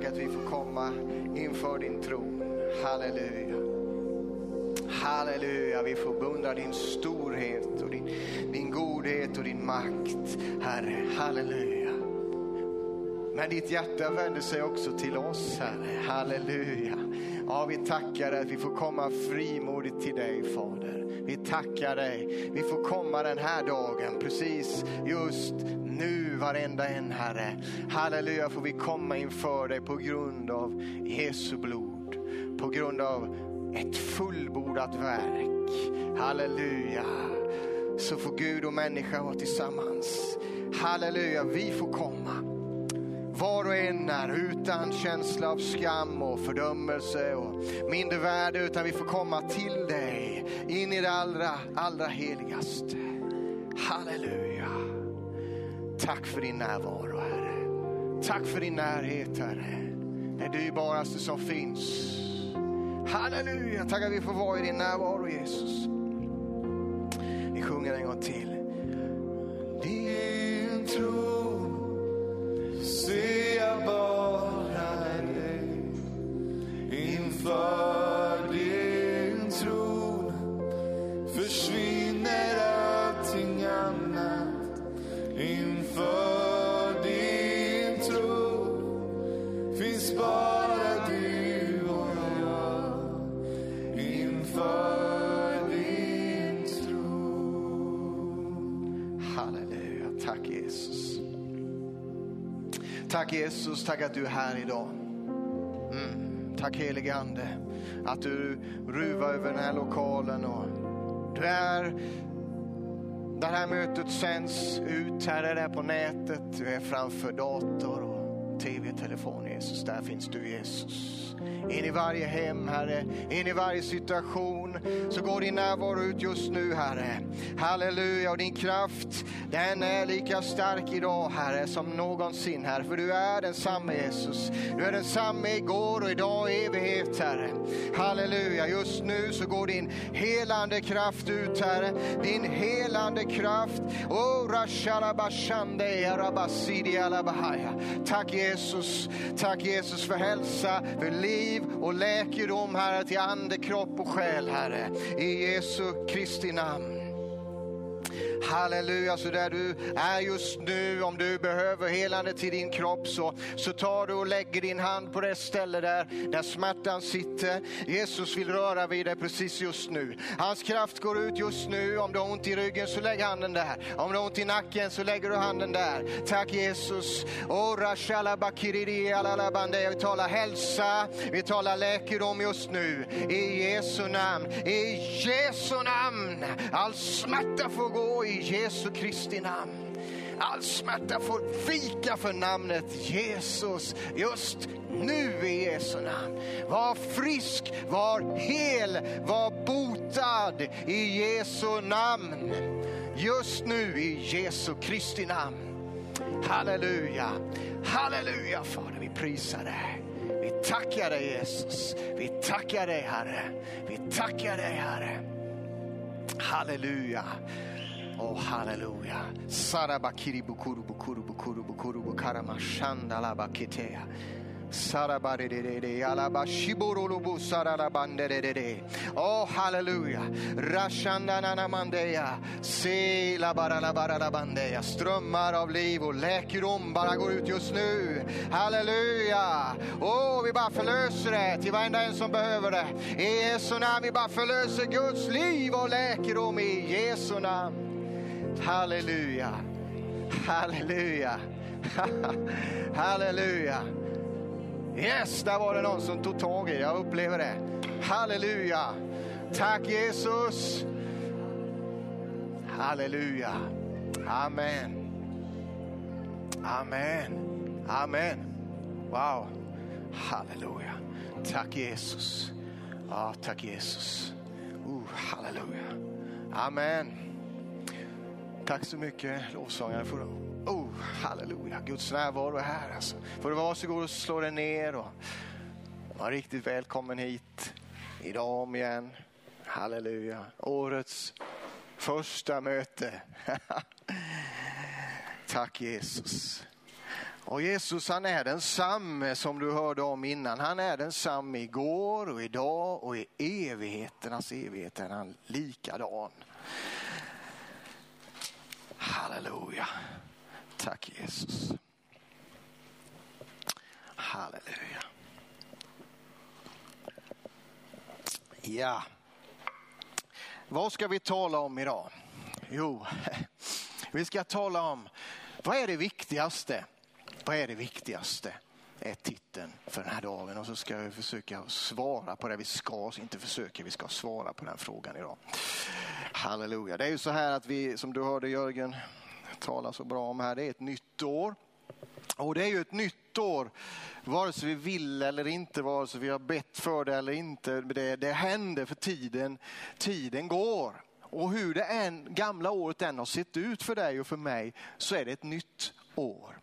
tack att vi får komma inför din tron. Halleluja. Halleluja, vi får beundra din storhet och din, din godhet och din makt, Herre. Halleluja. Men ditt hjärta vänder sig också till oss, Herre. Halleluja. Ja, vi tackar dig att vi får komma frimodigt till dig, Fader. Vi tackar dig. Vi får komma den här dagen, precis just nu, varenda en, Herre. Halleluja, får vi komma inför dig på grund av Jesu blod. På grund av ett fullbordat verk. Halleluja. Så får Gud och människa vara tillsammans. Halleluja, vi får komma. Var och en är utan känsla av skam och fördömelse och mindre värde utan vi får komma till dig in i det allra, allra heligaste. Halleluja. Tack för din närvaro Herre. Tack för din närhet Herre. Det dyrbaraste som finns. Halleluja, tack att vi får vara i din närvaro Jesus. Vi sjunger en gång till. Din tro Tack Jesus, tack att du är här idag. Mm. Tack helige Ande att du ruvar över den här lokalen och du är där det här mötet sänds ut, här är det på nätet, du är framför dator tv-telefon Jesus, där finns du Jesus. In i varje hem Herre, in i varje situation så går din närvaro ut just nu Herre. Halleluja och din kraft den är lika stark idag Herre som någonsin Herre. För du är densamme Jesus. Du är densamme igår och idag och evighet Herre. Halleluja, just nu så går din helande kraft ut Herre. Din helande kraft. Oh. Tack Jesus, tack Jesus för hälsa, för liv och läkedom Herre till ande, kropp och själ Herre. I Jesu Kristi namn. Halleluja, så där du är just nu, om du behöver helande till din kropp så, så tar du och lägger din hand på det ställe där, där smärtan sitter. Jesus vill röra vid dig precis just nu. Hans kraft går ut just nu. Om du har ont i ryggen så lägg handen där. Om du har ont i nacken så lägger du handen där. Tack Jesus. Vi talar hälsa, vi talar läkedom just nu. I Jesu namn, i Jesu namn. All smärta får gå i Jesu Kristi namn. All smärta får vika för namnet Jesus just nu i Jesu namn. Var frisk, var hel, var botad i Jesu namn. Just nu i Jesu Kristi namn. Halleluja, halleluja Fader, vi prisar dig. Vi tackar dig Jesus. Vi tackar dig Herre. Vi tackar dig Herre. Halleluja. Oh, halleluja. Sarabakiri bukuru bukuru bukuru bukuru bukara mashanda la bakitea. Sarabarerere alaba shiborolobu saralabanderere. Oh halleluja. Rashanda nanamandeya. Se la bara la bara la bandeya. Strömmar av liv och läkedom bara går ut just nu. Halleluja. Oh, vi bara förlöser det till varenda en som behöver det. I Jesu namn vi bara förlöser Guds liv och läkedom i Jesu namn. Halleluja. Halleluja. Halleluja. Yes, där var det någon som tog tag i det. Jag upplever det. Halleluja. Tack Jesus. Halleluja. Amen. Amen. Amen. Wow. Halleluja. Tack Jesus. Ja, tack Jesus. Uh, halleluja. Amen. Tack så mycket lovsångare. för Oh, halleluja, Guds närvaro är här. Alltså. Får du vara så god och slå dig ner och var riktigt välkommen hit idag om igen. Halleluja, årets första möte. Tack Jesus. Och Jesus han är densamme som du hörde om innan. Han är densamme igår och idag och i evigheternas evighet är han likadan. Halleluja. Tack Jesus. Halleluja. Ja. Vad ska vi tala om idag? Jo, vi ska tala om vad är det viktigaste? Vad är det viktigaste? Är titeln för den här dagen och så ska vi försöka svara på det. Vi ska inte försöka, vi ska svara på den frågan idag. Halleluja. Det är ju så här att vi, som du hörde Jörgen tala så bra om här, det är ett nytt år. Och det är ju ett nytt år, vare sig vi vill eller inte, vare sig vi har bett för det eller inte. Det, det händer för tiden, tiden går. Och hur det än, gamla året än har sett ut för dig och för mig så är det ett nytt år.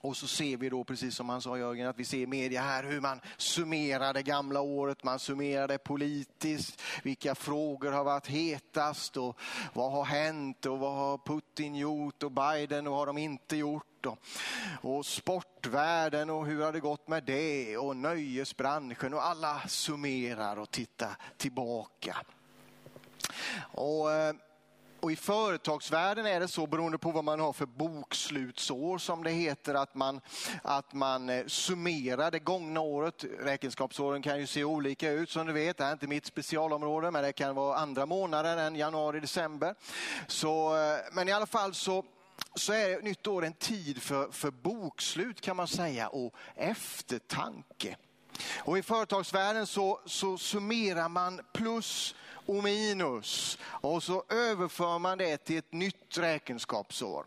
Och så ser vi då, precis som han sa Jörgen, att vi ser i media här hur man summerar det gamla året, man summerar det politiskt, vilka frågor har varit hetast och vad har hänt och vad har Putin gjort och Biden och vad har de inte gjort. Och, och sportvärlden och hur har det gått med det och nöjesbranschen och alla summerar och tittar tillbaka. Och eh, och I företagsvärlden är det så, beroende på vad man har för bokslutsår som det heter, att man, att man eh, summerar det gångna året. Räkenskapsåren kan ju se olika ut som du vet, det här är inte mitt specialområde, men det kan vara andra månader än januari, december. Så, eh, men i alla fall så så är nytt år en tid för, för bokslut kan man säga och eftertanke. Och I företagsvärlden så, så summerar man plus och minus och så överför man det till ett nytt räkenskapsår.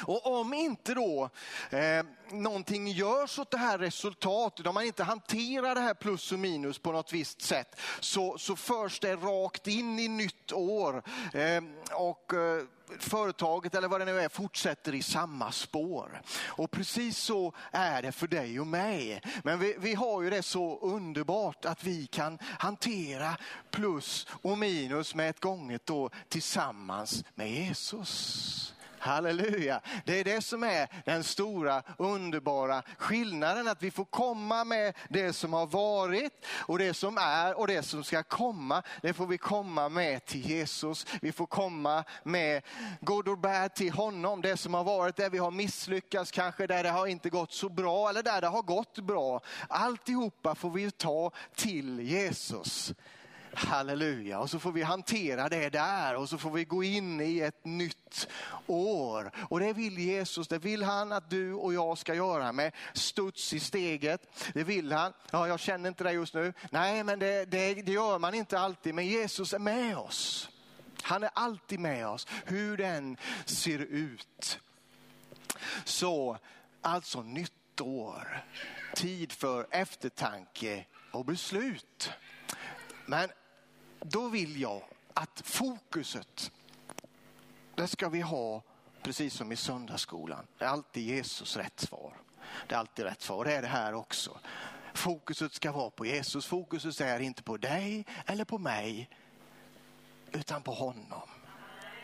Och om inte då eh, någonting görs åt det här resultatet, om man inte hanterar det här plus och minus på något visst sätt, så, så förs det rakt in i nytt år. Eh, och eh, företaget eller vad det nu är fortsätter i samma spår. Och precis så är det för dig och mig. Men vi, vi har ju det så underbart att vi kan hantera plus och minus med ett gånget då tillsammans med Jesus. Halleluja. Det är det som är den stora underbara skillnaden. Att vi får komma med det som har varit och det som är och det som ska komma. Det får vi komma med till Jesus. Vi får komma med good or bad till honom. Det som har varit, där vi har misslyckats kanske, där det har inte gått så bra eller där det har gått bra. Alltihopa får vi ta till Jesus. Halleluja. Och så får vi hantera det där och så får vi gå in i ett nytt år. Och det vill Jesus, det vill han att du och jag ska göra med studs i steget. Det vill han. Ja, jag känner inte det just nu. Nej, men det, det, det gör man inte alltid. Men Jesus är med oss. Han är alltid med oss, hur den ser ut. Så, alltså nytt år. Tid för eftertanke och beslut. Men då vill jag att fokuset, det ska vi ha precis som i söndagsskolan. Det är alltid Jesus rätt svar. Det är alltid rätt svar. Det är det här också. Fokuset ska vara på Jesus. Fokuset är inte på dig eller på mig, utan på honom.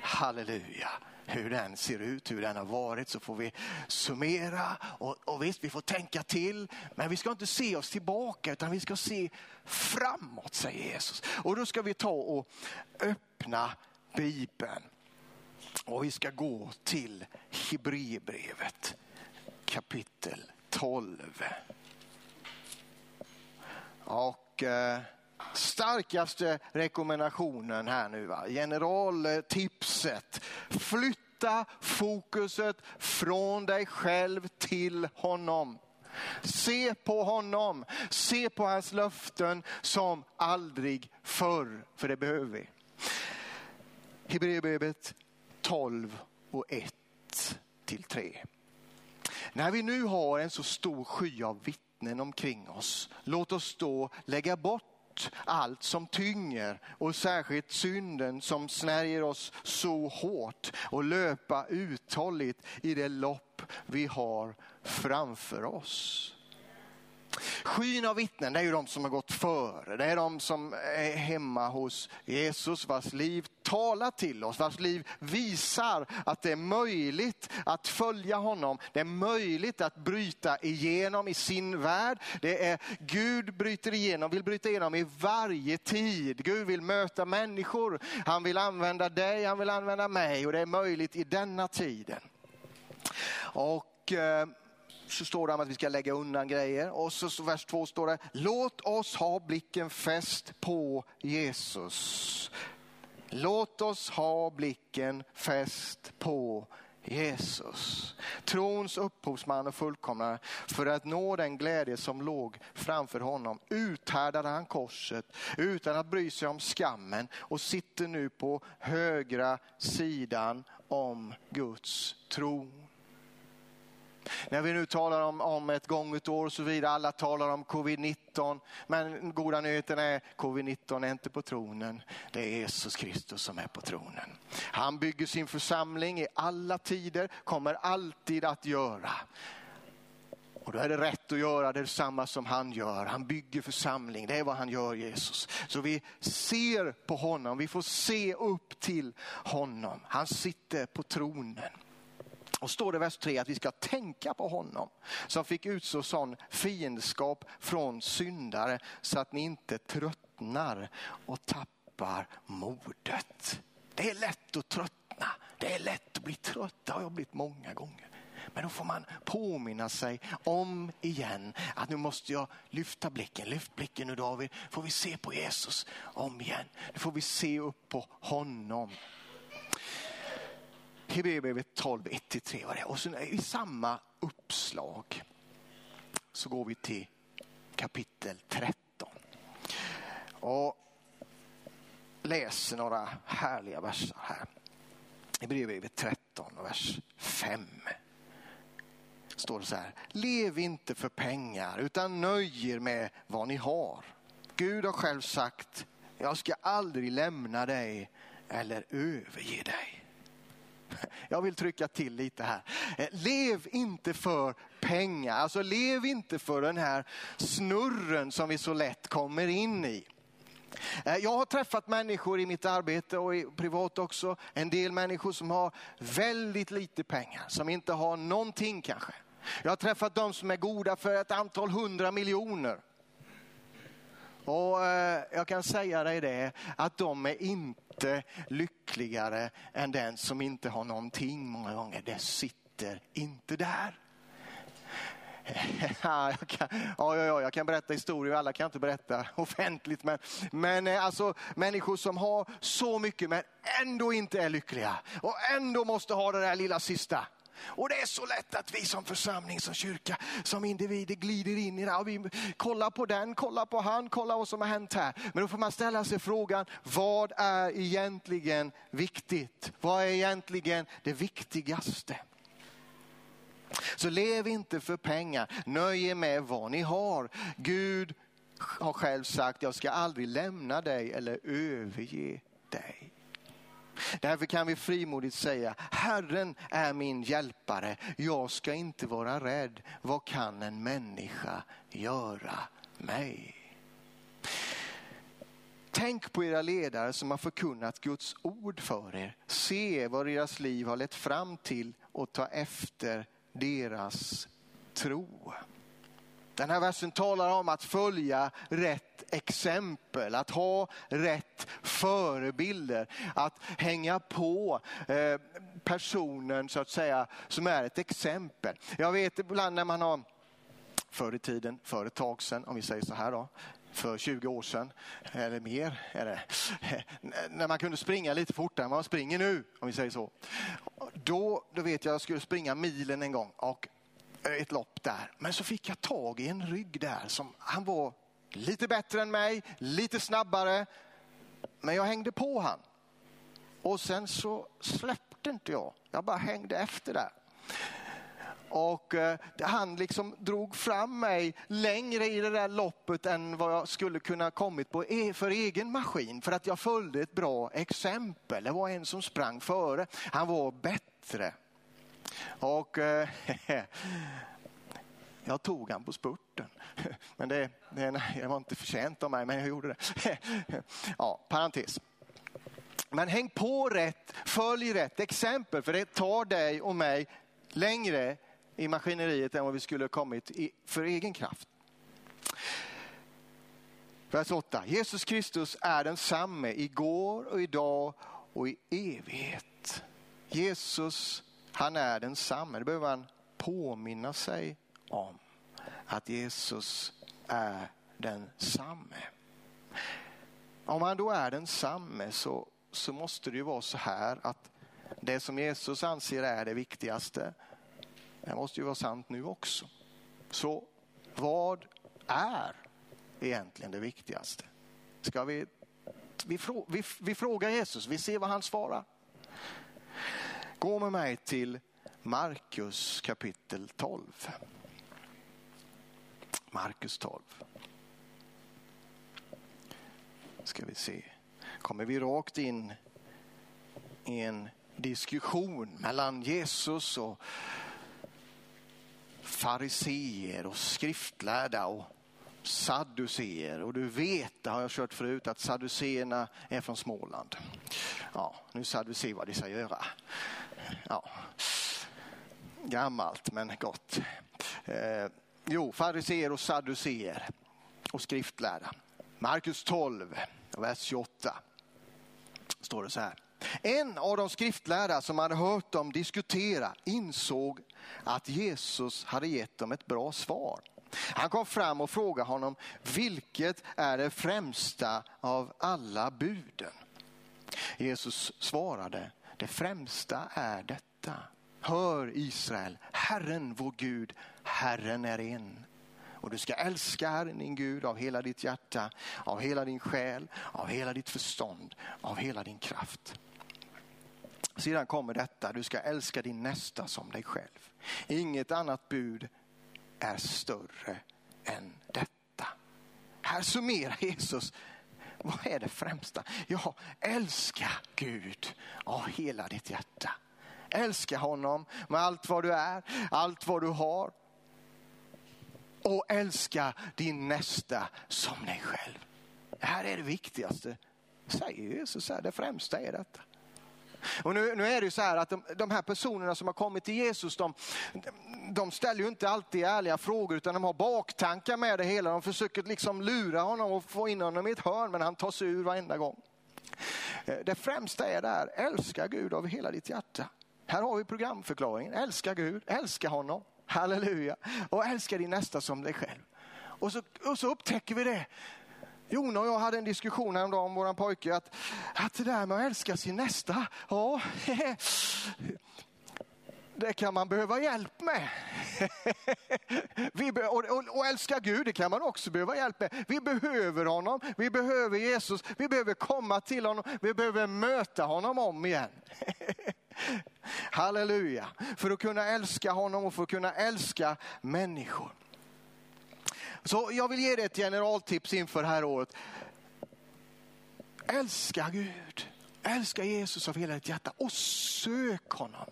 Halleluja hur den ser ut, hur den har varit, så får vi summera. Och, och visst, vi får tänka till, men vi ska inte se oss tillbaka, utan vi ska se framåt, säger Jesus. Och då ska vi ta och öppna Bibeln. Och vi ska gå till Hebreerbrevet kapitel 12. Och eh, starkaste rekommendationen här nu, va? generaltipset. Flytta fokuset från dig själv till honom. Se på honom, se på hans löften som aldrig förr, för det behöver vi. Hebreerbrevet 12 och 1 till 3. När vi nu har en så stor sky av vittnen omkring oss, låt oss då lägga bort allt som tynger och särskilt synden som snärjer oss så hårt och löpa uthålligt i det lopp vi har framför oss. Skyn av vittnen, det är ju de som har gått före. Det är de som är hemma hos Jesus, vars liv talar till oss, vars liv visar att det är möjligt att följa honom. Det är möjligt att bryta igenom i sin värld. Det är Gud bryter igenom, vill bryta igenom i varje tid. Gud vill möta människor. Han vill använda dig, han vill använda mig och det är möjligt i denna tiden. Och eh, så står det om att vi ska lägga undan grejer. Och så vers två står det, låt oss ha blicken fäst på Jesus. Låt oss ha blicken fäst på Jesus. Trons upphovsman och fullkomnare. För att nå den glädje som låg framför honom uthärdade han korset utan att bry sig om skammen och sitter nu på högra sidan om Guds tron. När vi nu talar om, om ett gånget år och så vidare, alla talar om covid-19. Men goda nyheten är covid-19 är inte på tronen. Det är Jesus Kristus som är på tronen. Han bygger sin församling i alla tider, kommer alltid att göra. Och då är det rätt att göra detsamma som han gör. Han bygger församling, det är vad han gör Jesus. Så vi ser på honom, vi får se upp till honom. Han sitter på tronen. Och står det i vers 3 att vi ska tänka på honom som fick utstå sån fiendskap från syndare så att ni inte tröttnar och tappar modet. Det är lätt att tröttna, det är lätt att bli trött, det har jag blivit många gånger. Men då får man påminna sig om igen att nu måste jag lyfta blicken. Lyft blicken nu David, får vi se på Jesus om igen. Nu får vi se upp på honom. Hebreerbrevet 12, 1-3 var det. Och så i samma uppslag så går vi till kapitel 13. Och läser några härliga verser här. Hebreerbrevet 13, vers 5 står det så här. Lev inte för pengar utan nöj er med vad ni har. Gud har själv sagt, jag ska aldrig lämna dig eller överge dig. Jag vill trycka till lite här. Eh, lev inte för pengar, alltså lev inte för den här snurren som vi så lätt kommer in i. Eh, jag har träffat människor i mitt arbete och privat också, en del människor som har väldigt lite pengar, som inte har någonting kanske. Jag har träffat de som är goda för ett antal hundra miljoner. Och eh, jag kan säga dig det, att de är inte lyckligare än den som inte har någonting många gånger. Det sitter inte där. Ja, jag, kan, ja, ja, jag kan berätta historier, alla kan inte berätta offentligt. Men, men eh, alltså, människor som har så mycket men ändå inte är lyckliga och ändå måste ha det där lilla sista. Och det är så lätt att vi som församling, som kyrka, som individer glider in i det. Och vi kollar på den, kollar på han, kollar vad som har hänt här. Men då får man ställa sig frågan, vad är egentligen viktigt? Vad är egentligen det viktigaste? Så lev inte för pengar, nöj er med vad ni har. Gud har själv sagt, jag ska aldrig lämna dig eller överge dig. Därför kan vi frimodigt säga, Herren är min hjälpare, jag ska inte vara rädd. Vad kan en människa göra mig? Tänk på era ledare som har förkunnat Guds ord för er. Se vad deras liv har lett fram till och ta efter deras tro. Den här versen talar om att följa rätt exempel, att ha rätt förebilder, att hänga på eh, personen så att säga som är ett exempel. Jag vet ibland när man har förr i tiden, för ett tag sedan, om vi säger så här då, för 20 år sedan, eller mer är det, när man kunde springa lite fortare än vad man springer nu, om vi säger så. Då, då vet jag att jag skulle springa milen en gång och Eh, ett lopp där. Men så fick jag tag i en rygg där som han var lite bättre än mig, lite snabbare. Men jag hängde på han. Och sen så släppte inte jag. Jag bara hängde efter där. Och eh, han liksom drog fram mig längre i det där loppet än vad jag skulle kunna kommit på e för egen maskin. För att jag följde ett bra exempel. Det var en som sprang före. Han var bättre. Och eh, Jag tog han på spurten. Men det, det, nej, det var inte förtjänt av mig, men jag gjorde det. Ja, parentes. Men häng på rätt, följ rätt exempel, för det tar dig och mig längre i maskineriet än vad vi skulle ha kommit i, för egen kraft. Vers 8. Jesus Kristus är densamme igår och idag och i evighet. Jesus, han är densamme. Det behöver man påminna sig om. Att Jesus är densamme. Om han då är densamme så, så måste det ju vara så här att det som Jesus anser är det viktigaste, det måste ju vara sant nu också. Så vad är egentligen det viktigaste? Ska vi, vi, vi, vi frågar Jesus, vi ser vad han svarar. Gå med mig till Markus kapitel 12. Markus 12. Ska vi se. Kommer vi rakt in i en diskussion mellan Jesus och fariseer och skriftlärda och sadduceer. Och du vet, det har jag kört förut, att sadduceerna är från Småland. Ja, nu sadduceer vad de ska göra. Ja. Gammalt men gott. Eh, jo, fariseer och sadduceer och skriftlärda. Markus 12, vers 28 står det så här. En av de skriftlärda som hade hört dem diskutera insåg att Jesus hade gett dem ett bra svar. Han kom fram och frågade honom, vilket är det främsta av alla buden? Jesus svarade, det främsta är detta. Hör Israel, Herren vår Gud, Herren är en. Och du ska älska Herren din Gud av hela ditt hjärta, av hela din själ, av hela ditt förstånd, av hela din kraft. Sedan kommer detta, du ska älska din nästa som dig själv. Inget annat bud är större än detta. Här summerar Jesus, vad är det främsta? Ja, älska Gud av hela ditt hjärta. Älska honom med allt vad du är, allt vad du har. Och älska din nästa som dig själv. Det här är det viktigaste, säger Jesus. Här, det främsta är detta. Och nu, nu är det ju så här att de, de, här personerna som har kommit till Jesus, de, de ställer ju inte alltid ärliga frågor utan de har baktankar med det hela. De försöker liksom lura honom och få in honom i ett hörn men han tar sig ur varenda gång. Eh, det främsta är där, älska Gud av hela ditt hjärta. Här har vi programförklaringen, älska Gud, älska honom, halleluja. Och älska din nästa som dig själv. Och så, och så upptäcker vi det Jona och jag hade en diskussion häromdagen om våran pojke att, att det där med att älska sin nästa, ja, det kan man behöva hjälp med. Vi be och, och, och, älska Gud, det kan man också behöva hjälp med. Vi behöver honom, vi behöver Jesus, vi behöver komma till honom, vi behöver möta honom om igen. Halleluja, för att kunna älska honom och för att kunna älska människor. Så jag vill ge dig ett generaltips inför det här året. Älska Gud, älska Jesus av hela ditt hjärta och sök honom.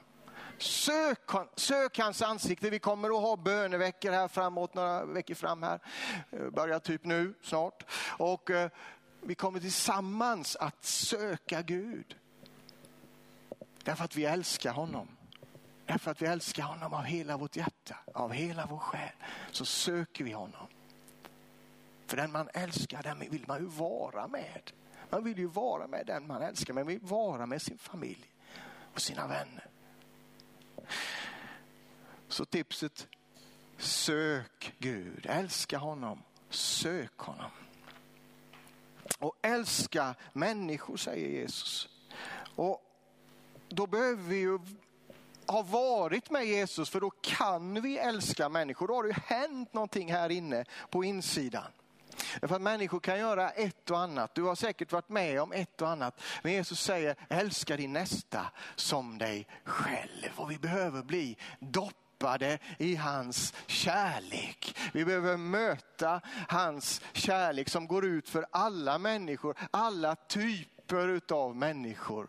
Sök, sök hans ansikte. Vi kommer att ha böneveckor här framåt, några veckor fram här. Eh, börjar typ nu snart. Och eh, vi kommer tillsammans att söka Gud. Därför att vi älskar honom. Därför att vi älskar honom av hela vårt hjärta, av hela vår själ. Så söker vi honom. För den man älskar, den vill man ju vara med. Man vill ju vara med den man älskar, man vill vara med sin familj och sina vänner. Så tipset, sök Gud, älska honom, sök honom. Och älska människor säger Jesus. Och då behöver vi ju ha varit med Jesus för då kan vi älska människor. Då har det ju hänt någonting här inne på insidan. Därför att människor kan göra ett och annat. Du har säkert varit med om ett och annat. Men Jesus säger, älska din nästa som dig själv. Och vi behöver bli doppade i hans kärlek. Vi behöver möta hans kärlek som går ut för alla människor, alla typer utav människor.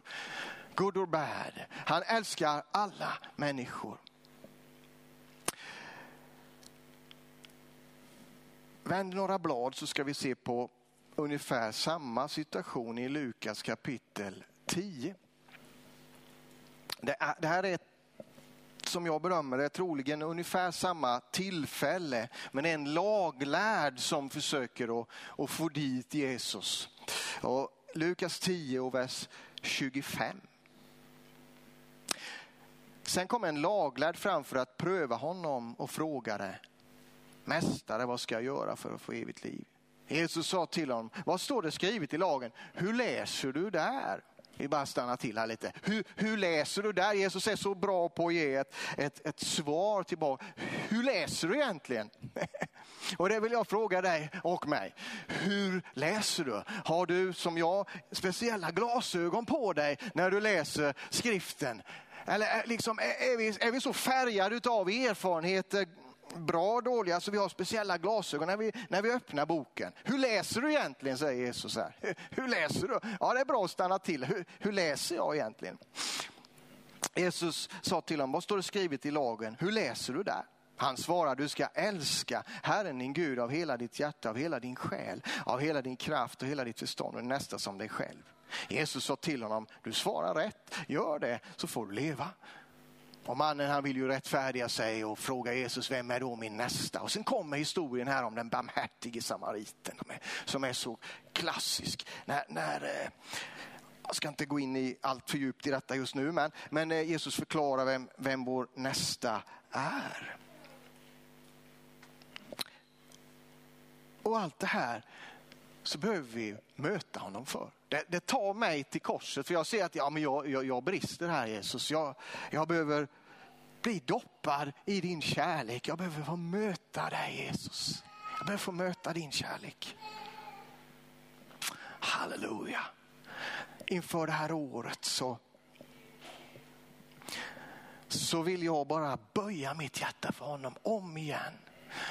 Good or bad. Han älskar alla människor. Vänd några blad så ska vi se på ungefär samma situation i Lukas kapitel 10. Det, är, det här är som jag bedömer det troligen ungefär samma tillfälle. Men en laglärd som försöker att, att få dit Jesus. Och Lukas 10 och vers 25. Sen kom en laglärd fram för att pröva honom och frågade Mästare, vad ska jag göra för att få evigt liv? Jesus sa till honom, vad står det skrivet i lagen? Hur läser du där? Vi bara stannar till här lite. Hur, hur, läser du där? Jesus är så bra på att ge ett, ett, ett svar tillbaka. Hur läser du egentligen? Och det vill jag fråga dig och mig. Hur läser du? Har du som jag speciella glasögon på dig när du läser skriften? Eller liksom, är, vi, är vi så färgade av erfarenheter bra och dåliga så vi har speciella glasögon när vi, när vi öppnar boken. Hur läser du egentligen, säger Jesus här. Hur läser du? Ja, det är bra att stanna till. Hur, hur läser jag egentligen? Jesus sa till honom, vad står det skrivet i lagen? Hur läser du där? Han svarade, du ska älska Herren din Gud av hela ditt hjärta, av hela din själ, av hela din kraft och hela ditt förstånd och nästa som dig själv. Jesus sa till honom, du svarar rätt, gör det så får du leva. Och mannen han vill ju rättfärdiga sig och fråga Jesus, vem är då min nästa? Och sen kommer historien här om den barmhärtige samariten som är så klassisk. När, när, eh, jag ska inte gå in i allt för djupt i detta just nu, men, men eh, Jesus förklarar vem, vem vår nästa är. Och allt det här så behöver vi möta honom för. Det, det, tar mig till korset för jag ser att ja, men jag, jag, jag brister här Jesus. Jag, jag behöver bli doppad i din kärlek. Jag behöver få möta dig Jesus. Jag behöver få möta din kärlek. Halleluja. Inför det här året så, så vill jag bara böja mitt hjärta för honom om igen.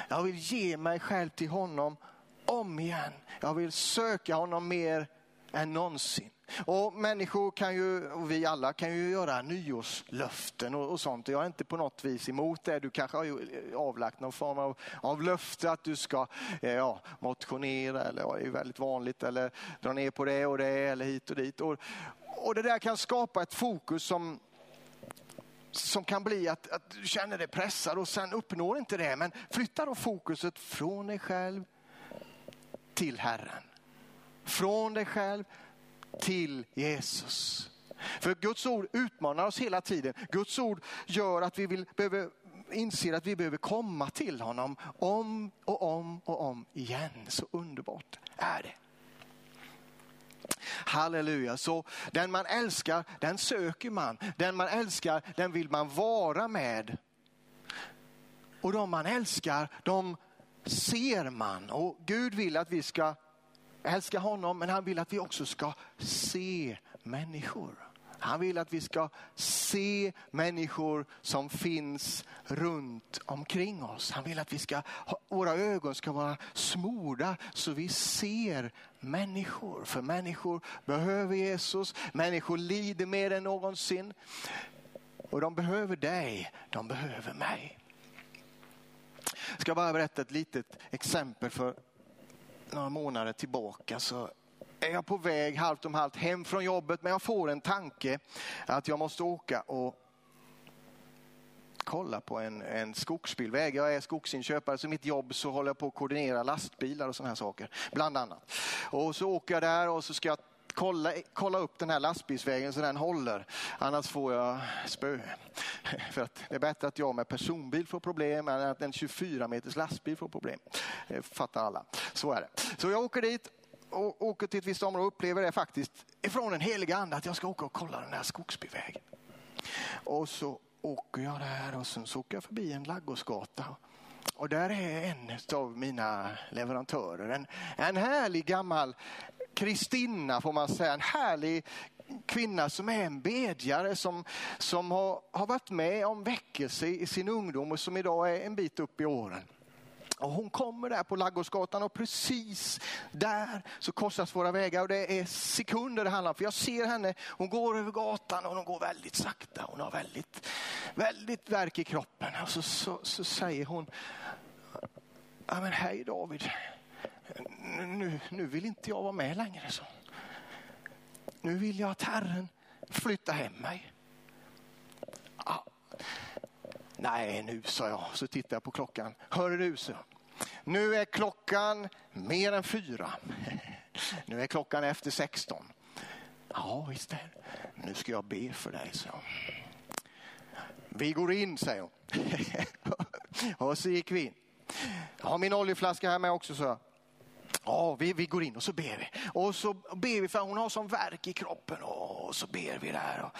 Jag vill ge mig själv till honom om igen. Jag vill söka honom mer än någonsin. Och människor kan ju, och vi alla kan ju göra nyårslöften och, och sånt. Jag är inte på något vis emot det. Du kanske har eh, avlagt någon form av, av löfte att du ska eh, ja, motionera, eller ja, det är väldigt vanligt, eller dra ner på det och det, eller hit och dit. Och, och det där kan skapa ett fokus som som kan bli att, att du känner dig pressad och sen uppnår inte det. Men flytta då fokuset från dig själv till Herren. Från dig själv till Jesus. För Guds ord utmanar oss hela tiden. Guds ord gör att vi vill, behöver, inser att vi behöver komma till honom om och om och om igen. Så underbart är det. Halleluja, så den man älskar den söker man. Den man älskar den vill man vara med. Och de man älskar de ser man och Gud vill att vi ska älska honom men han vill att vi också ska se människor. Han vill att vi ska se människor som finns runt omkring oss. Han vill att vi ska, våra ögon ska vara smorda så vi ser människor. För människor behöver Jesus, människor lider mer än någonsin. Och de behöver dig, de behöver mig. Jag ska bara berätta ett litet exempel för några månader tillbaka så är jag på väg halvt om halvt hem från jobbet men jag får en tanke att jag måste åka och kolla på en, en skogsbilväg. Jag är skogsinköpare så mitt jobb så håller jag på att koordinera lastbilar och sådana här saker. Bland annat. Och så åker jag där och så ska jag kolla, kolla upp den här lastbilsvägen så den håller. Annars får jag spö. För att det är bättre att jag med personbil får problem än att en 24 meters lastbil får problem. Det fattar alla. Så är det. Så jag åker dit och åker till ett visst område och upplever det faktiskt ifrån en helig ande att jag ska åka och kolla den här skogsbilvägen. Och så åker jag där och sen så åker jag förbi en laggårdsgata. Och där är en av mina leverantörer, en, en härlig gammal Kristina får man säga, en härlig kvinna som är en bedjare som, som har, har varit med om väckelse i sin ungdom och som idag är en bit upp i åren. Och hon kommer där på Laggårdsgatan och precis där så korsas våra vägar och det är sekunder det handlar om. För jag ser henne, hon går över gatan och hon går väldigt sakta. Hon har väldigt, väldigt verk i kroppen. Och så, så, så säger hon, ja men hej David, nu, nu vill inte jag vara med längre. Så. Nu vill jag att Herren flyttar hem mig. Ah. Nej, nu sa jag, så tittar jag på klockan. Hör du, så. Nu är klockan mer än fyra. Nu är klockan efter 16. Ja, visst är det. Nu ska jag be för dig, så. Vi går in, säger hon. och så gick vi in. Jag har min oljeflaska här med också, så. Ja, vi, vi går in och så ber vi. Och så ber vi för hon har sån verk i kroppen och så ber vi där. Och,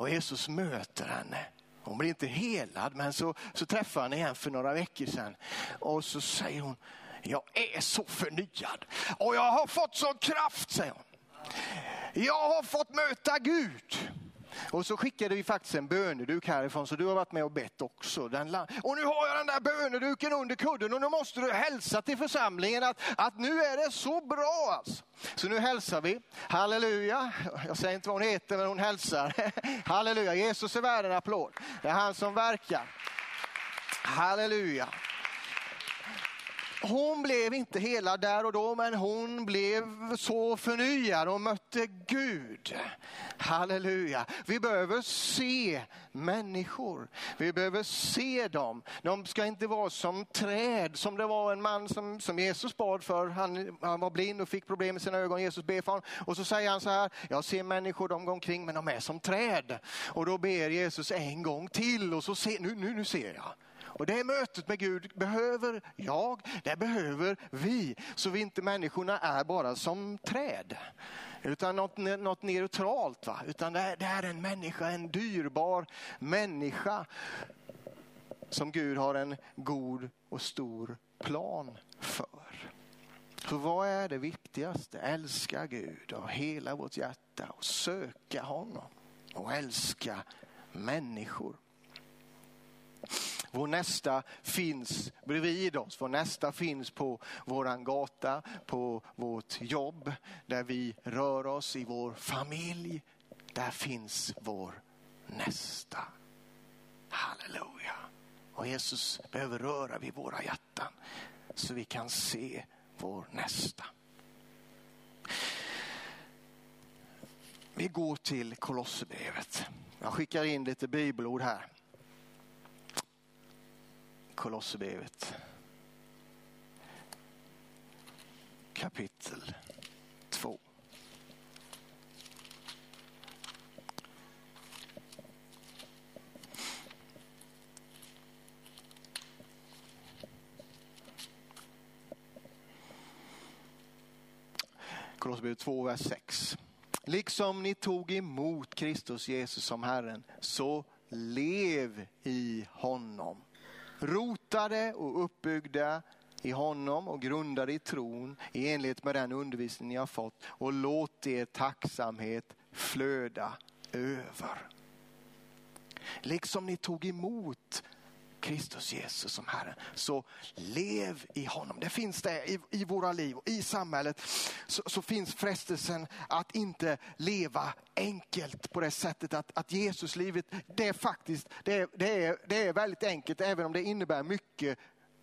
och Jesus möter henne. Hon blir inte helad men så, så träffar han igen för några veckor sedan. Och så säger hon, jag är så förnyad och jag har fått sån kraft, säger hon. Jag har fått möta Gud. Och så skickade vi faktiskt en böneduk härifrån så du har varit med och bett också. Den och nu har jag den där böneduken under kudden och nu måste du hälsa till församlingen att, att nu är det så bra. Alltså. Så nu hälsar vi. Halleluja. Jag säger inte vad hon heter men hon hälsar. Halleluja. Jesus är värd en applåd. Det är han som verkar. Halleluja. Hon blev inte hela där och då, men hon blev så förnyad och mötte Gud. Halleluja. Vi behöver se människor. Vi behöver se dem. De ska inte vara som träd, som det var en man som, som Jesus bad för. Han, han var blind och fick problem med sina ögon. Jesus ber för honom. Och så säger han så här, jag ser människor, de går omkring men de är som träd. Och då ber Jesus en gång till och så ser, nu, nu, nu ser jag. Och det mötet med Gud behöver jag, det behöver vi. Så vi inte människorna är bara som träd. Utan något, något neutralt. Va? Utan det är, det är en människa, en dyrbar människa. Som Gud har en god och stor plan för. Så vad är det viktigaste? Älska Gud av hela vårt hjärta och söka honom och älska människor. Vår nästa finns bredvid oss. Vår nästa finns på våran gata, på vårt jobb, där vi rör oss i vår familj. Där finns vår nästa. Halleluja. Och Jesus behöver röra vid våra hjärtan så vi kan se vår nästa. Vi går till Kolosserbrevet. Jag skickar in lite bibelord här. Kolosserbrevet. Kapitel 2. Kolosserbrevet 2, vers 6. Liksom ni tog emot Kristus Jesus som Herren, så lev i honom rotade och uppbyggda i honom och grundade i tron i enlighet med den undervisning ni har fått och låt er tacksamhet flöda över. Liksom ni tog emot Kristus Jesus som Herren. Så lev i honom. Det finns det i, i våra liv och i samhället så, så, finns frestelsen att inte leva enkelt på det sättet att, att Jesuslivet, det är faktiskt, det det, är, det är väldigt enkelt även om det innebär mycket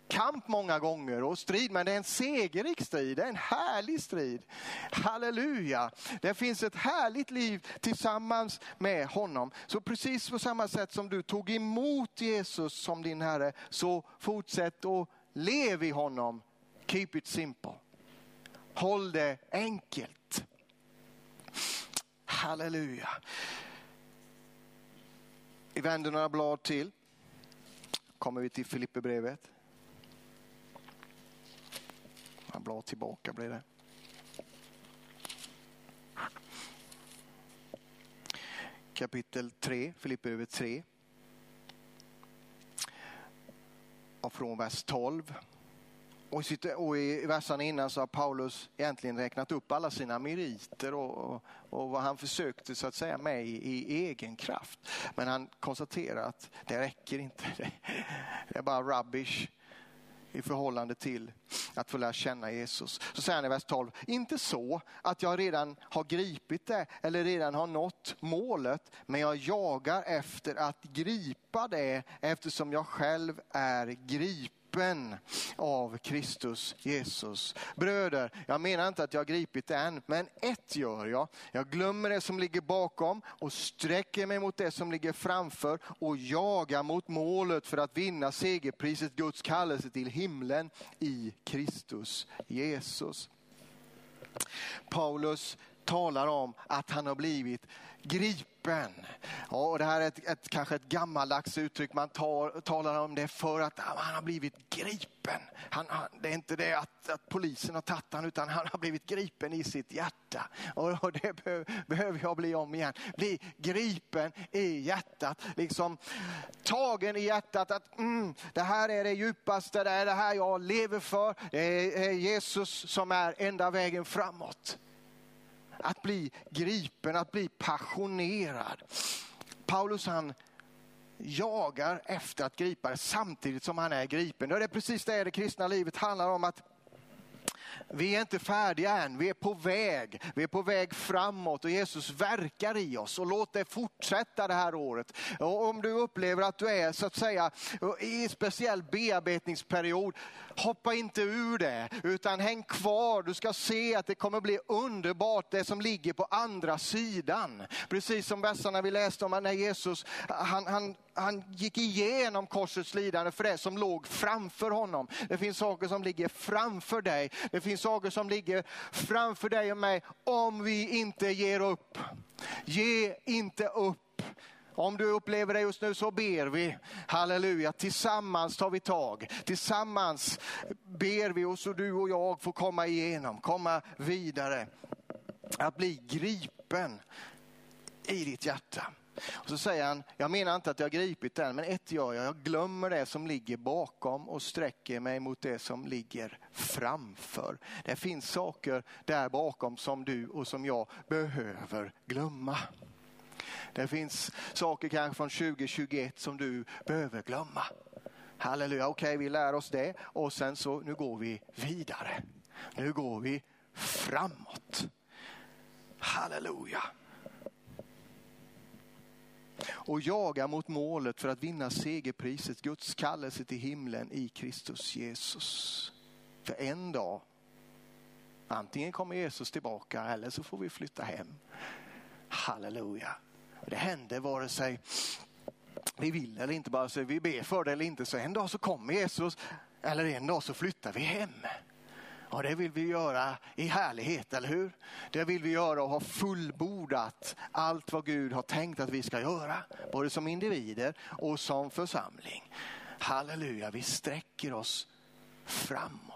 kamp många gånger och strid, men det är en segerrik strid. Det är en härlig strid. Halleluja. Det finns ett härligt liv tillsammans med honom. Så precis på samma sätt som du tog emot Jesus som din Herre, så fortsätt och lev i honom. Keep it simple. Håll det enkelt. Halleluja. Vi vänder några blad till. Kommer vi till Filipperbrevet. Han blad tillbaka blir det. Kapitel 3, Filipperbrevet 3. Och från vers 12. Och, sitt, och i versen innan så har Paulus egentligen räknat upp alla sina meriter och, och, och vad han försökte så att säga med i, i, egen kraft. Men han konstaterar att det räcker inte. Det är bara rubbish i förhållande till att få lära känna Jesus. Så säger han i vers 12, inte så att jag redan har gripit det eller redan har nått målet, men jag jagar efter att gripa det eftersom jag själv är gripen gripen av Kristus Jesus. Bröder, jag menar inte att jag har gripit det än, men ett gör jag. Jag glömmer det som ligger bakom och sträcker mig mot det som ligger framför och jagar mot målet för att vinna segerpriset Guds kallelse till himlen i Kristus Jesus. Paulus talar om att han har blivit gripen. Ja, och det här är ett, ett, kanske ett gammaldags uttryck, man tar, talar om det för att han har blivit gripen. Han, han, det är inte det att, att polisen har tagit honom utan han har blivit gripen i sitt hjärta. Och, och det be, behöver jag bli om igen. Bli gripen i hjärtat, liksom tagen i hjärtat att mm, det här är det djupaste, det är det här jag lever för. Det är Jesus som är enda vägen framåt att bli gripen, att bli passionerad. Paulus han jagar efter att gripa det samtidigt som han är gripen. Det är precis det det kristna livet handlar om. att vi är inte färdiga än, vi är på väg. Vi är på väg framåt och Jesus verkar i oss och låt det fortsätta det här året. Och om du upplever att du är så att säga i en speciell bearbetningsperiod, hoppa inte ur det utan häng kvar. Du ska se att det kommer bli underbart det som ligger på andra sidan. Precis som verserna vi läste om när Jesus, han, han han gick igenom korsets lidande för det som låg framför honom. Det finns saker som ligger framför dig. Det finns saker som ligger framför dig och mig om vi inte ger upp. Ge inte upp. Om du upplever det just nu så ber vi. Halleluja, tillsammans tar vi tag. Tillsammans ber vi och så du och jag får komma igenom, komma vidare. Att bli gripen i ditt hjärta. Och så säger han, jag menar inte att jag har gripit den, men ett gör jag, jag glömmer det som ligger bakom och sträcker mig mot det som ligger framför. Det finns saker där bakom som du och som jag behöver glömma. Det finns saker kanske från 2021 som du behöver glömma. Halleluja, okej okay, vi lär oss det och sen så nu går vi vidare. Nu går vi framåt. Halleluja och jaga mot målet för att vinna segerpriset, Guds kallelse till himlen i Kristus Jesus. För en dag, antingen kommer Jesus tillbaka eller så får vi flytta hem. Halleluja. Det händer vare sig vi vill eller inte, bara så vi ber för det eller inte, så en dag så kommer Jesus eller en dag så flyttar vi hem. Och det vill vi göra i härlighet, eller hur? Det vill vi göra och ha fullbordat allt vad Gud har tänkt att vi ska göra. Både som individer och som församling. Halleluja, vi sträcker oss framåt.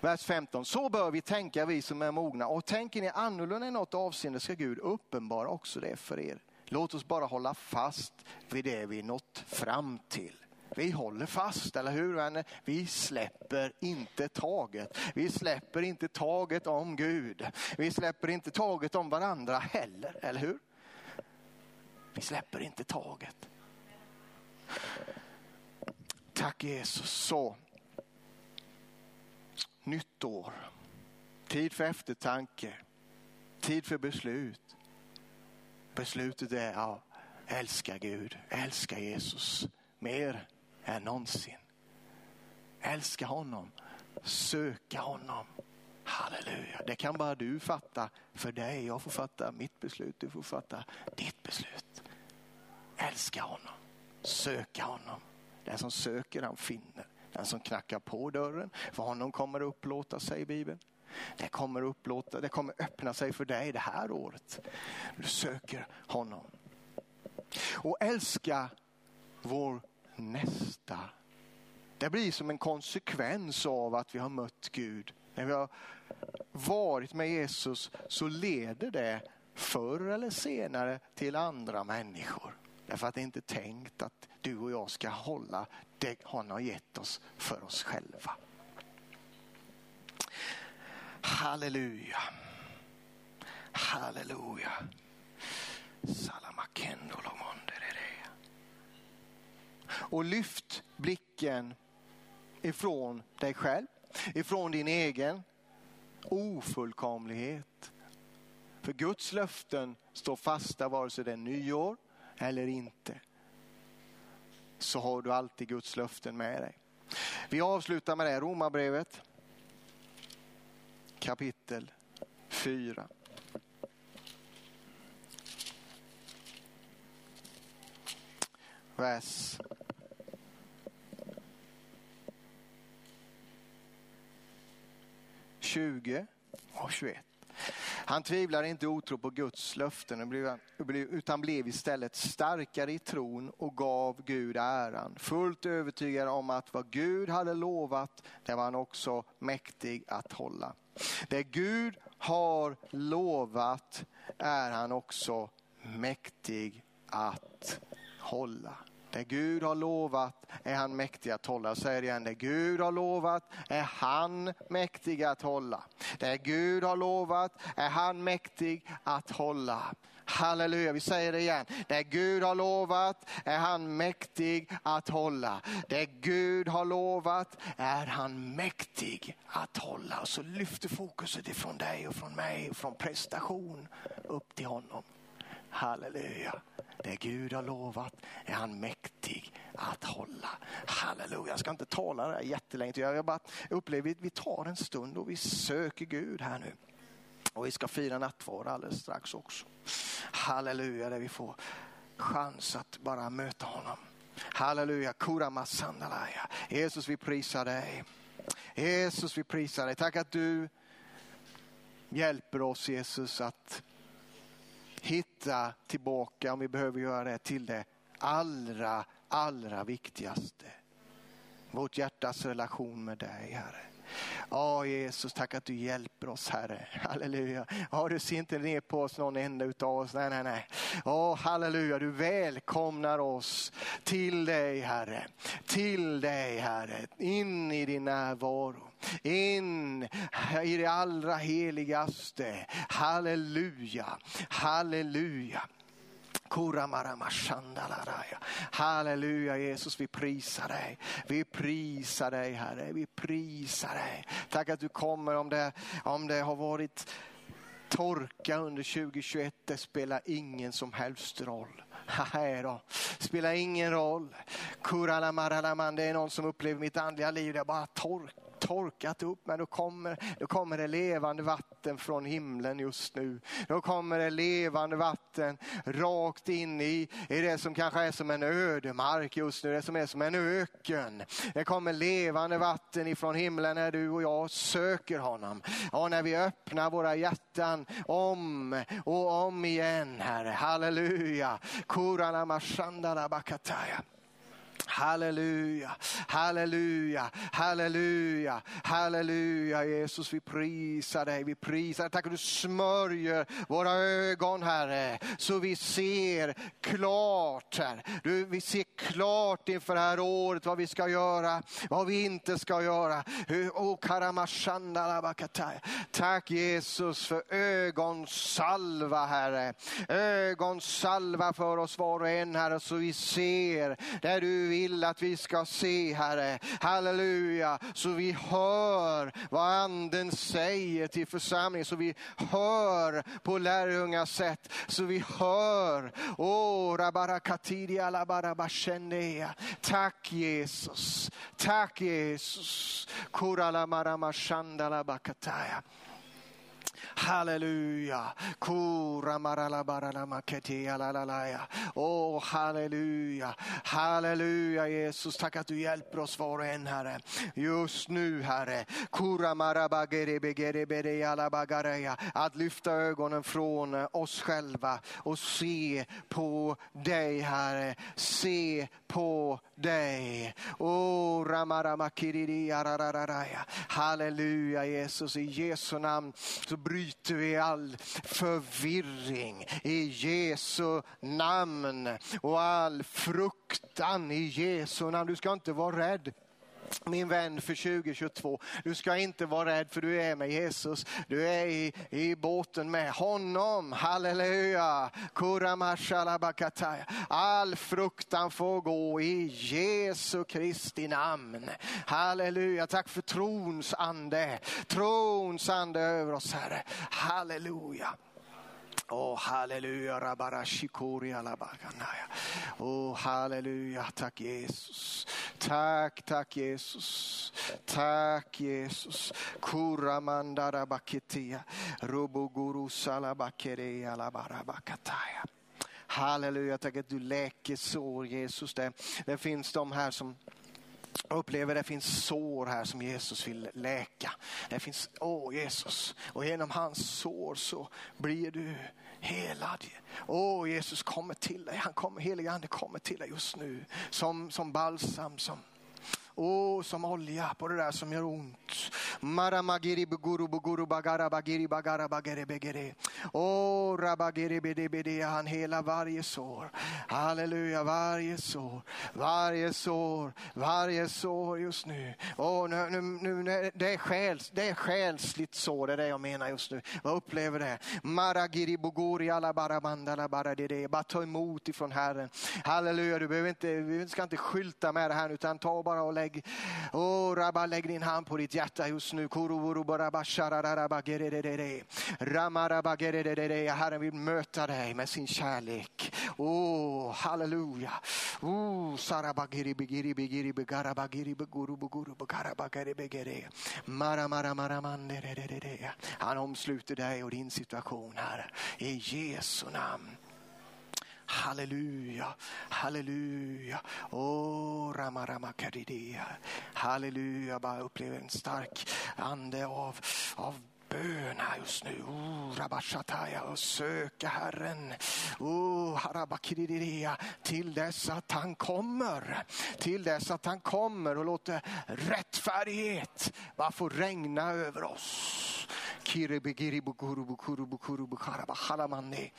Vers 15. Så bör vi tänka vi som är mogna. Och tänker ni annorlunda i något avseende ska Gud uppenbara också det för er. Låt oss bara hålla fast vid det vi nått fram till. Vi håller fast, eller hur vänner? Vi släpper inte taget. Vi släpper inte taget om Gud. Vi släpper inte taget om varandra heller, eller hur? Vi släpper inte taget. Tack Jesus. Så. Nytt år. Tid för eftertanke. Tid för beslut. Beslutet är att älska Gud, älska Jesus mer än någonsin. Älska honom, söka honom. Halleluja, det kan bara du fatta för dig. Jag får fatta mitt beslut, du får fatta ditt beslut. Älska honom, söka honom. Den som söker han finner. Den som knackar på dörren, för honom kommer det upplåta sig i Bibeln. Det kommer, upplåta, det kommer öppna sig för dig det här året. Du söker honom. Och älska vår nästa. Det blir som en konsekvens av att vi har mött Gud. När vi har varit med Jesus så leder det förr eller senare till andra människor. Därför att det är inte tänkt att du och jag ska hålla det han har gett oss för oss själva. Halleluja. Halleluja. Och lyft blicken ifrån dig själv, ifrån din egen ofullkomlighet. För Guds löften står fasta vare sig det är nyår eller inte så har du alltid Guds löften med dig. Vi avslutar med det, Romarbrevet kapitel 4. Vers 20 och 21. Han tvivlade inte otro på Guds löften utan blev istället starkare i tron och gav Gud äran. Fullt övertygad om att vad Gud hade lovat, det var han också mäktig att hålla. Det Gud har lovat är han också mäktig att hålla. Det Gud har lovat är han mäktig att hålla. Jag säger det igen, det Gud har lovat är han mäktig att hålla. Det Gud har lovat är han mäktig att hålla. Halleluja, vi säger det igen. Det Gud har lovat är han mäktig att hålla. Det Gud har lovat är han mäktig att hålla. Så lyfter fokuset ifrån dig och från mig och från prestation upp till honom. Halleluja. Det Gud har lovat är han mäktig att hålla. Halleluja. Jag ska inte tala det här jättelänge. Jag bara upplever att vi tar en stund och vi söker Gud här nu. Och vi ska fira nattvard alldeles strax också. Halleluja, där vi får chans att bara möta honom. Halleluja, kurama sandalaya. Jesus vi prisar dig. Jesus vi prisar dig. Tack att du hjälper oss Jesus att hitta tillbaka, om vi behöver göra det, till det allra, allra viktigaste. Vårt hjärtas relation med dig, Herre. Ja Jesus, tack att du hjälper oss Herre. Halleluja. Ja, du ser inte ner på oss någon enda utav oss. Nej, nej, nej. Ja, halleluja, du välkomnar oss till dig Herre. Till dig Herre. In i din närvaro. In i det allra heligaste. Halleluja, halleluja. Halleluja Jesus, vi prisar dig. Vi prisar dig Herre, vi prisar dig. Tack att du kommer om det, om det har varit torka under 2021, det spelar ingen som helst roll. Nej då, spelar ingen roll. Det är någon som upplever mitt andliga liv, det är bara torka torkat upp, men då kommer, då kommer det levande vatten från himlen just nu. Då kommer det levande vatten rakt in i, i det som kanske är som en ödemark just nu, det som är som en öken. Det kommer levande vatten ifrån himlen när du och jag söker honom. Och när vi öppnar våra hjärtan om och om igen, Herre. Halleluja. Kurana mashandala bakataya. Halleluja, halleluja, halleluja, halleluja. Jesus, vi prisar dig, vi prisar dig. Tack att du smörjer våra ögon, Herre, så vi ser klart, Herre. Du, vi ser klart inför det här året vad vi ska göra, vad vi inte ska göra. Tack Jesus för ögonsalva, Herre. Ögonsalva för oss var och en, Herre, så vi ser där du vill att vi ska se, Herre. Halleluja, så vi hör vad anden säger till församlingen, så vi hör på lärjungars sätt, så vi hör. Oh, Tack Jesus, tack Jesus. Halleluja. Kura Oh, halleluja. Halleluja Jesus, tack att du hjälper oss var och en Herre. Just nu Herre. Kura att lyfta ögonen från oss själva och se på dig Herre. Se på dig. Oh, Halleluja Jesus, i Jesu namn så bryter vi all förvirring i Jesu namn och all fruktan i Jesu namn. Du ska inte vara rädd min vän för 2022. Du ska inte vara rädd för du är med Jesus. Du är i, i båten med honom. Halleluja. All fruktan får gå i Jesu Kristi namn. Halleluja. Tack för trons ande. Trons ande över oss Herre. Halleluja. Oh, halleluja, rabarashikori alabakanaya. Åh, oh, halleluja, tack Jesus. Tack, tack Jesus. Tack Jesus. Kuramandara baketia. Roboguru salabakereya labarabakataya. Halleluja, tack att du läker sår Jesus. Det, det finns de här som jag upplever det finns sår här som Jesus vill läka. Det finns, åh Jesus, och genom hans sår så blir du helad. Åh Jesus kommer till dig, han kommer, helige ande kommer till dig just nu som, som balsam, som Åh, som olja på det där som gör ont. Maramagiri buguru buguru bagara bagiri bagara bagere begere. Åh, rabagiri bede bede. Han hela varje sår. Halleluja, varje sår. Varje sår, varje sår just nu. Åh, nu, nu, nu, det, är själs, det är själsligt sår, det är det jag menar just nu. Jag upplever det. Maragiri buguri alla barabandala bara det, det. Bara ta emot ifrån Herren. Halleluja, du behöver inte, vi ska inte skylta med det här utan ta bara och lägg lägg, oh, rabba, lägg din hand på ditt hjärta just nu. Herren vill möta dig med sin kärlek. Oh, halleluja. Oh, Han omsluter dig och din situation här i Jesu namn. Halleluja, halleluja. Oh, rama, rama, karidia. Halleluja, bara upplever en stark ande av, av bön här just nu. Oh, rabashataya och söka Herren. Oh, harabakiridia till dess att han kommer. Till dess att han kommer och låter rättfärdighet bara få regna över oss. kire be geri bu kuru bu kuru bu kuru bu kara haraba haramanne.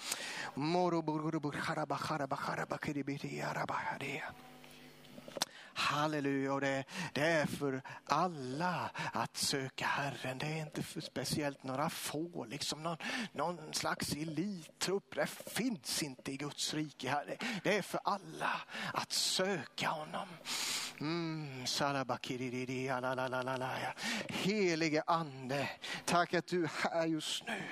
Moro bu kuru bu haraba haraba haraba kiri biri haraba haraya. Halleluja, och det, det, är för alla att söka Herren. Det är inte för speciellt några få, liksom någon, någon slags elittrupp. Det finns inte i Guds rike. Här. Det är för alla att söka honom. Mm, Helige ande, tack att du är här just nu.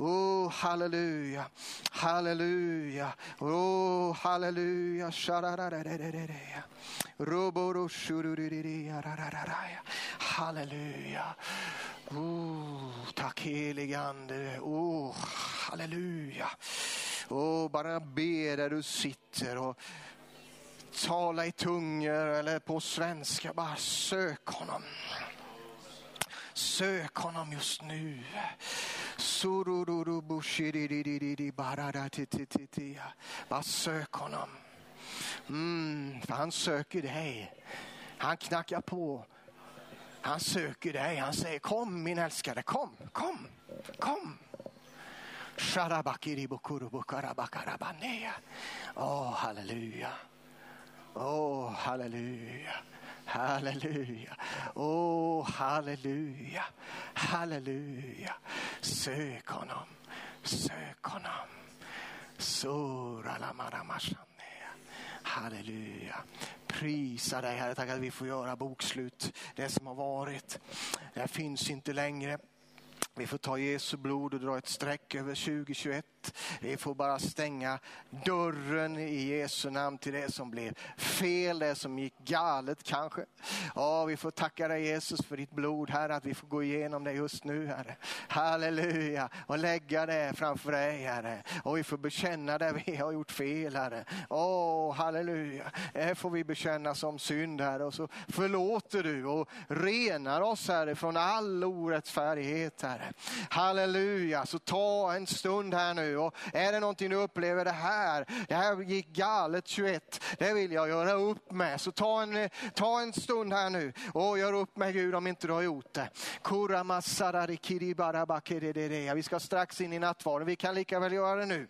Oh, halleluja, halleluja, oh, halleluja. Halleluja. Oh, tack helige ande. Oh, halleluja. Oh, bara be där du sitter och tala i tungor eller på svenska. Bara sök honom. Sök honom just nu. Bara sök honom. Mm, för han söker dig. Han knackar på. Han söker dig. Han säger kom min älskade, kom, kom, kom. Åh, halleluja. Åh, halleluja. Halleluja. Åh, halleluja. Halleluja. Sök honom. Sök honom. Halleluja. Prisa dig Herre, tack att vi får göra bokslut. Det som har varit, det finns inte längre. Vi får ta Jesu blod och dra ett streck över 2021. Vi får bara stänga dörren i Jesu namn till det som blev fel, det som gick galet kanske. Ja, vi får tacka dig Jesus för ditt blod här, att vi får gå igenom det just nu Herre. Halleluja, och lägga det framför dig Herre. Och vi får bekänna det vi har gjort fel Herre. Åh, halleluja. Det får vi bekänna som synd Herre och så förlåter du och renar oss Herre från all orättfärdighet Herre. Halleluja, så ta en stund här nu och är det någonting du upplever det här, det här gick galet 21, det vill jag göra upp med. Så ta en, ta en stund här nu och gör upp med Gud om inte du har gjort det. Vi ska strax in i nattvarden, vi kan lika väl göra det nu.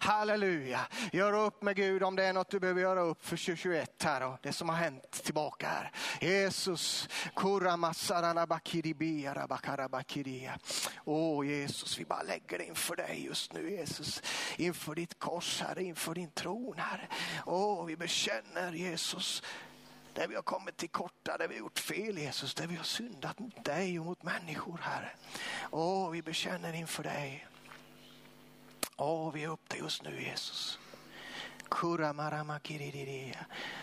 Halleluja. Gör upp med Gud om det är något du behöver göra upp för 2021 här och det som har hänt tillbaka här. Jesus. Åh Jesus, vi bara lägger det inför dig just nu Jesus. Inför ditt kors här, inför din tron här. Åh, vi bekänner Jesus där vi har kommit till korta, där vi har gjort fel Jesus, där vi har syndat mot dig och mot människor Herre. Åh, vi bekänner inför dig. Åh, vi är upp dig just nu Jesus.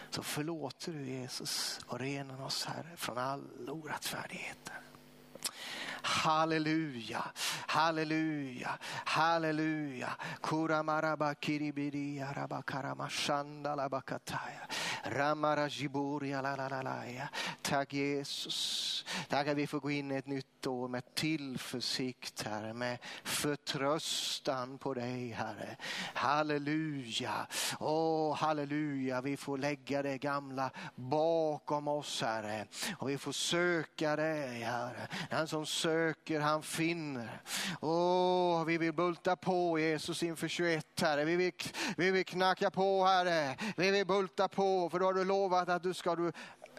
Så förlåter du Jesus och renar oss Herre från all orättfärdighet. Halleluja, halleluja, halleluja. Kuramaraba kiribiri araba karamashanda labakataya. Ramara jiburia la. Tack Jesus. Tack att vi får gå in i ett nytt år med tillförsikt Herre, med förtröstan på dig Herre. Halleluja, åh halleluja. Vi får lägga det gamla bakom oss Herre och vi får söka dig Herre. Den som söker han finner. Åh, vi vill bulta på Jesus inför 21 Herre. Vi vill, vi vill knacka på Herre. Vi vill bulta på för då har du lovat att du ska du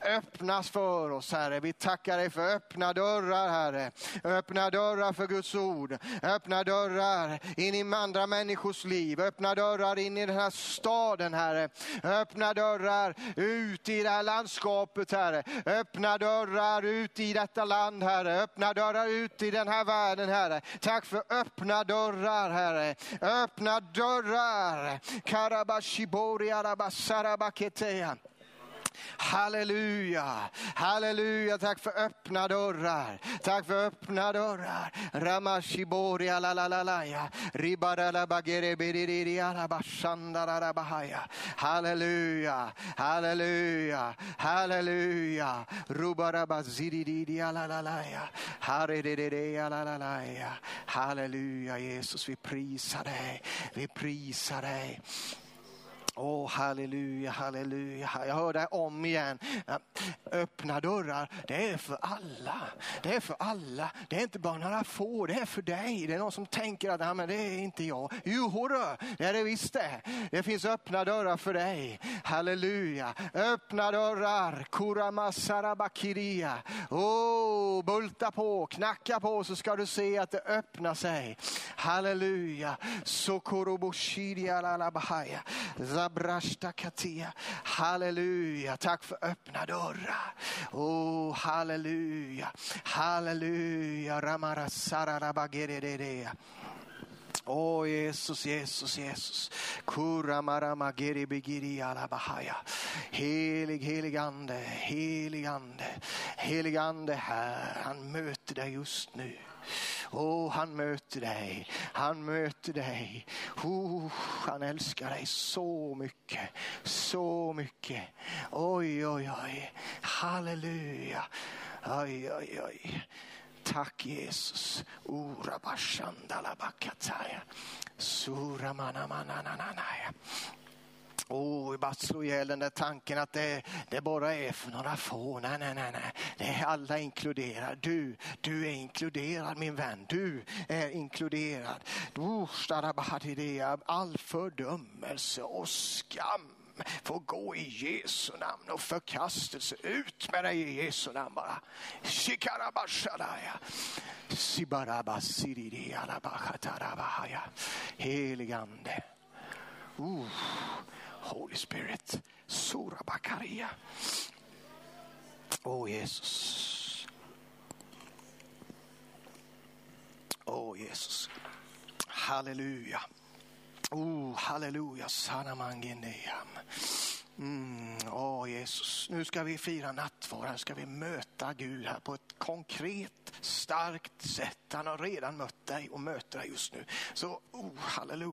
öppnas för oss Herre. Vi tackar dig för öppna dörrar Herre. Öppna dörrar för Guds ord. Öppna dörrar in i andra människors liv. Öppna dörrar in i den här staden Herre. Öppna dörrar ut i det här landskapet Herre. Öppna dörrar ut i detta land Herre. Öppna dörrar ut i den här världen Herre. Tack för öppna dörrar Herre. Öppna dörrar. Karabashibori arabasarabaketea. Halleluja, halleluja, tack för öppna dörrar. Tack för öppna dörrar. Ramashibori la la alabashandararabahaya. Halleluja, halleluja, halleluja. Rubarabaziriri alalalaya, harerere alalalaya. Halleluja Jesus, vi prisar dig. Vi prisar dig. Åh, oh, halleluja, halleluja. Jag hör det om igen. Öppna dörrar, det är för alla. Det är för alla. Det är inte bara några få, det är för dig. Det är någon som tänker att men det är inte jag. Jo, hurra, det är det visst det. Det finns öppna dörrar för dig. Halleluja. Öppna dörrar, kuramasarabakiria. Oh, bulta på, knacka på så ska du se att det öppnar sig. Halleluja. Sokoroboshiria lalabahaya. Rabrashta katia. Halleluja, tack för öppna dörrar. Oh, halleluja, halleluja. Ramara sararabagerere. Åh oh, Jesus, Jesus, Jesus. Helig, helig ande, helig ande, helig ande här. Han möter dig just nu. Oh, han möter dig, han möter dig. Oh, han älskar dig så mycket, så mycket. Oj, oj, oj. Halleluja. Oj, oj, oj. Tack Jesus. Ora bashandala bakataya. Sura mana mana. Oh, vi bara slå ihjäl den där tanken att det, det bara är för några få. Nej, nej, nej, nej. Det är alla inkluderade. Du, du är inkluderad min vän. Du är inkluderad. All fördömelse och skam får gå i Jesu namn och förkastelse. Ut med dig i Jesu namn bara. Heligande. Uh. Holy Spirit. Sura Bakaria. Åh oh, Jesus. Åh oh, Jesus. Halleluja. Oh, halleluja. Sanamangeneam. Mm, åh Jesus, nu ska vi fira nattvard, nu ska vi möta Gud här på ett konkret, starkt sätt. Han har redan mött dig och möter dig just nu. Så, oh, halleluja.